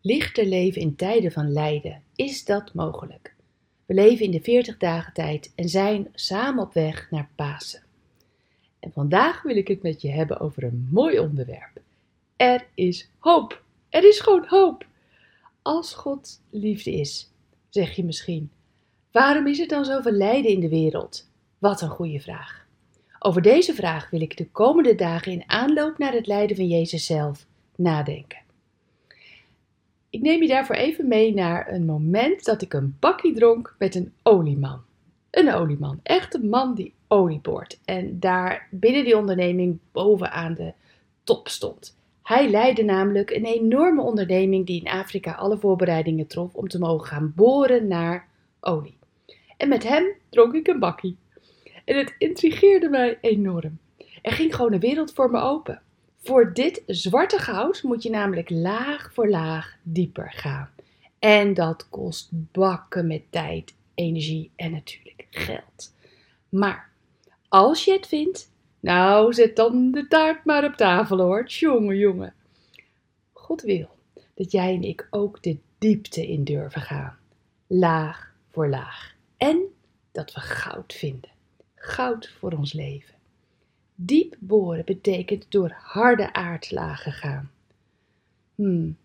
Lichter leven in tijden van lijden. Is dat mogelijk? We leven in de 40 dagen tijd en zijn samen op weg naar Pasen. En vandaag wil ik het met je hebben over een mooi onderwerp. Er is hoop. Er is gewoon hoop. Als God liefde is, zeg je misschien. Waarom is er dan zoveel lijden in de wereld? Wat een goede vraag. Over deze vraag wil ik de komende dagen in aanloop naar het lijden van Jezus zelf nadenken. Ik neem je daarvoor even mee naar een moment dat ik een bakkie dronk met een olieman. Een olieman, echt een man die olie boort en daar binnen die onderneming bovenaan de top stond. Hij leidde namelijk een enorme onderneming die in Afrika alle voorbereidingen trof om te mogen gaan boren naar olie. En met hem dronk ik een bakkie. En het intrigeerde mij enorm. Er ging gewoon een wereld voor me open. Voor dit zwarte goud moet je namelijk laag voor laag dieper gaan. En dat kost bakken met tijd, energie en natuurlijk geld. Maar als je het vindt, nou zet dan de taart maar op tafel hoor, jongen, jongen. God wil dat jij en ik ook de diepte in durven gaan. Laag voor laag. En dat we goud vinden. Goud voor ons leven. Diep boren betekent door harde aardlagen gaan. Hmm,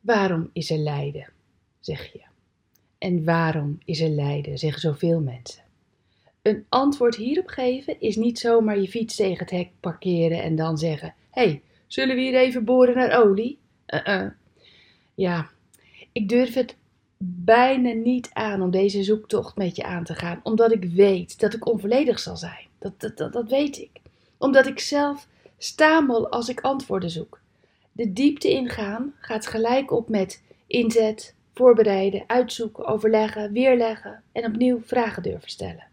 waarom is er lijden, zeg je? En waarom is er lijden, zeggen zoveel mensen. Een antwoord hierop geven is niet zomaar je fiets tegen het hek parkeren en dan zeggen: hey, zullen we hier even boren naar olie? Uh -uh. Ja, ik durf het bijna niet aan om deze zoektocht met je aan te gaan, omdat ik weet dat ik onvolledig zal zijn. Dat, dat, dat, weet ik. Omdat ik zelf stamel als ik antwoorden zoek. De diepte ingaan gaat gelijk op met inzet, voorbereiden, uitzoeken, overleggen, weerleggen en opnieuw vragen durven stellen.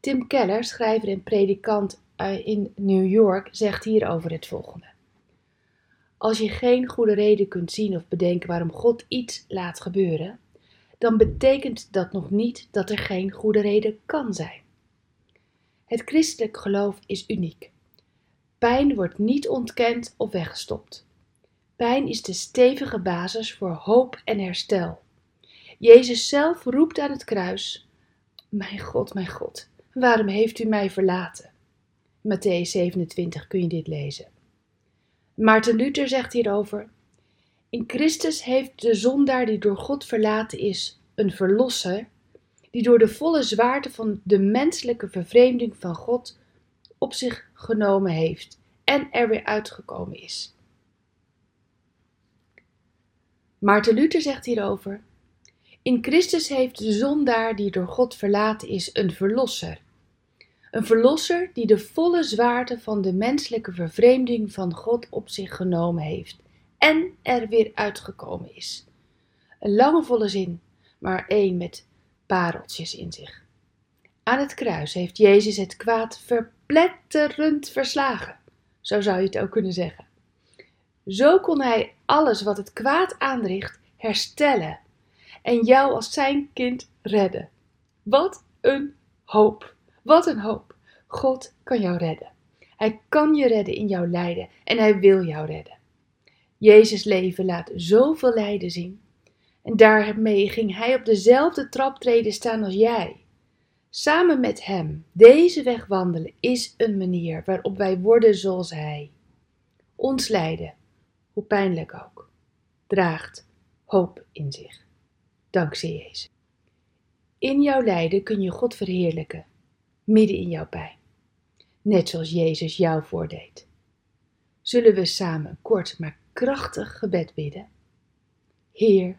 Tim Keller, schrijver en predikant in New York, zegt hierover het volgende. Als je geen goede reden kunt zien of bedenken waarom God iets laat gebeuren, dan betekent dat nog niet dat er geen goede reden kan zijn. Het christelijk geloof is uniek. Pijn wordt niet ontkend of weggestopt. Pijn is de stevige basis voor hoop en herstel. Jezus zelf roept aan het kruis: Mijn God, mijn God, waarom heeft u mij verlaten? Matthäus 27 kun je dit lezen. Maarten Luther zegt hierover: In Christus heeft de zondaar die door God verlaten is, een verlosser, die door de volle zwaarte van de menselijke vervreemding van God op zich genomen heeft en er weer uitgekomen is. Maarten Luther zegt hierover: In Christus heeft de zondaar die door God verlaten is, een verlosser een verlosser die de volle zwaarte van de menselijke vervreemding van God op zich genomen heeft en er weer uitgekomen is. Een lange volle zin, maar één met pareltjes in zich. Aan het kruis heeft Jezus het kwaad verpletterend verslagen. Zo zou je het ook kunnen zeggen. Zo kon hij alles wat het kwaad aanricht herstellen en jou als zijn kind redden. Wat een hoop! Wat een hoop! God kan jou redden. Hij kan je redden in jouw lijden en hij wil jou redden. Jezus' leven laat zoveel lijden zien. En daarmee ging hij op dezelfde traptreden staan als jij. Samen met hem deze weg wandelen is een manier waarop wij worden zoals hij. Ons lijden, hoe pijnlijk ook, draagt hoop in zich. Dankzij Jezus. In jouw lijden kun je God verheerlijken midden in jouw pijn, net zoals Jezus jou voordeed. Zullen we samen kort maar krachtig gebed bidden? Heer,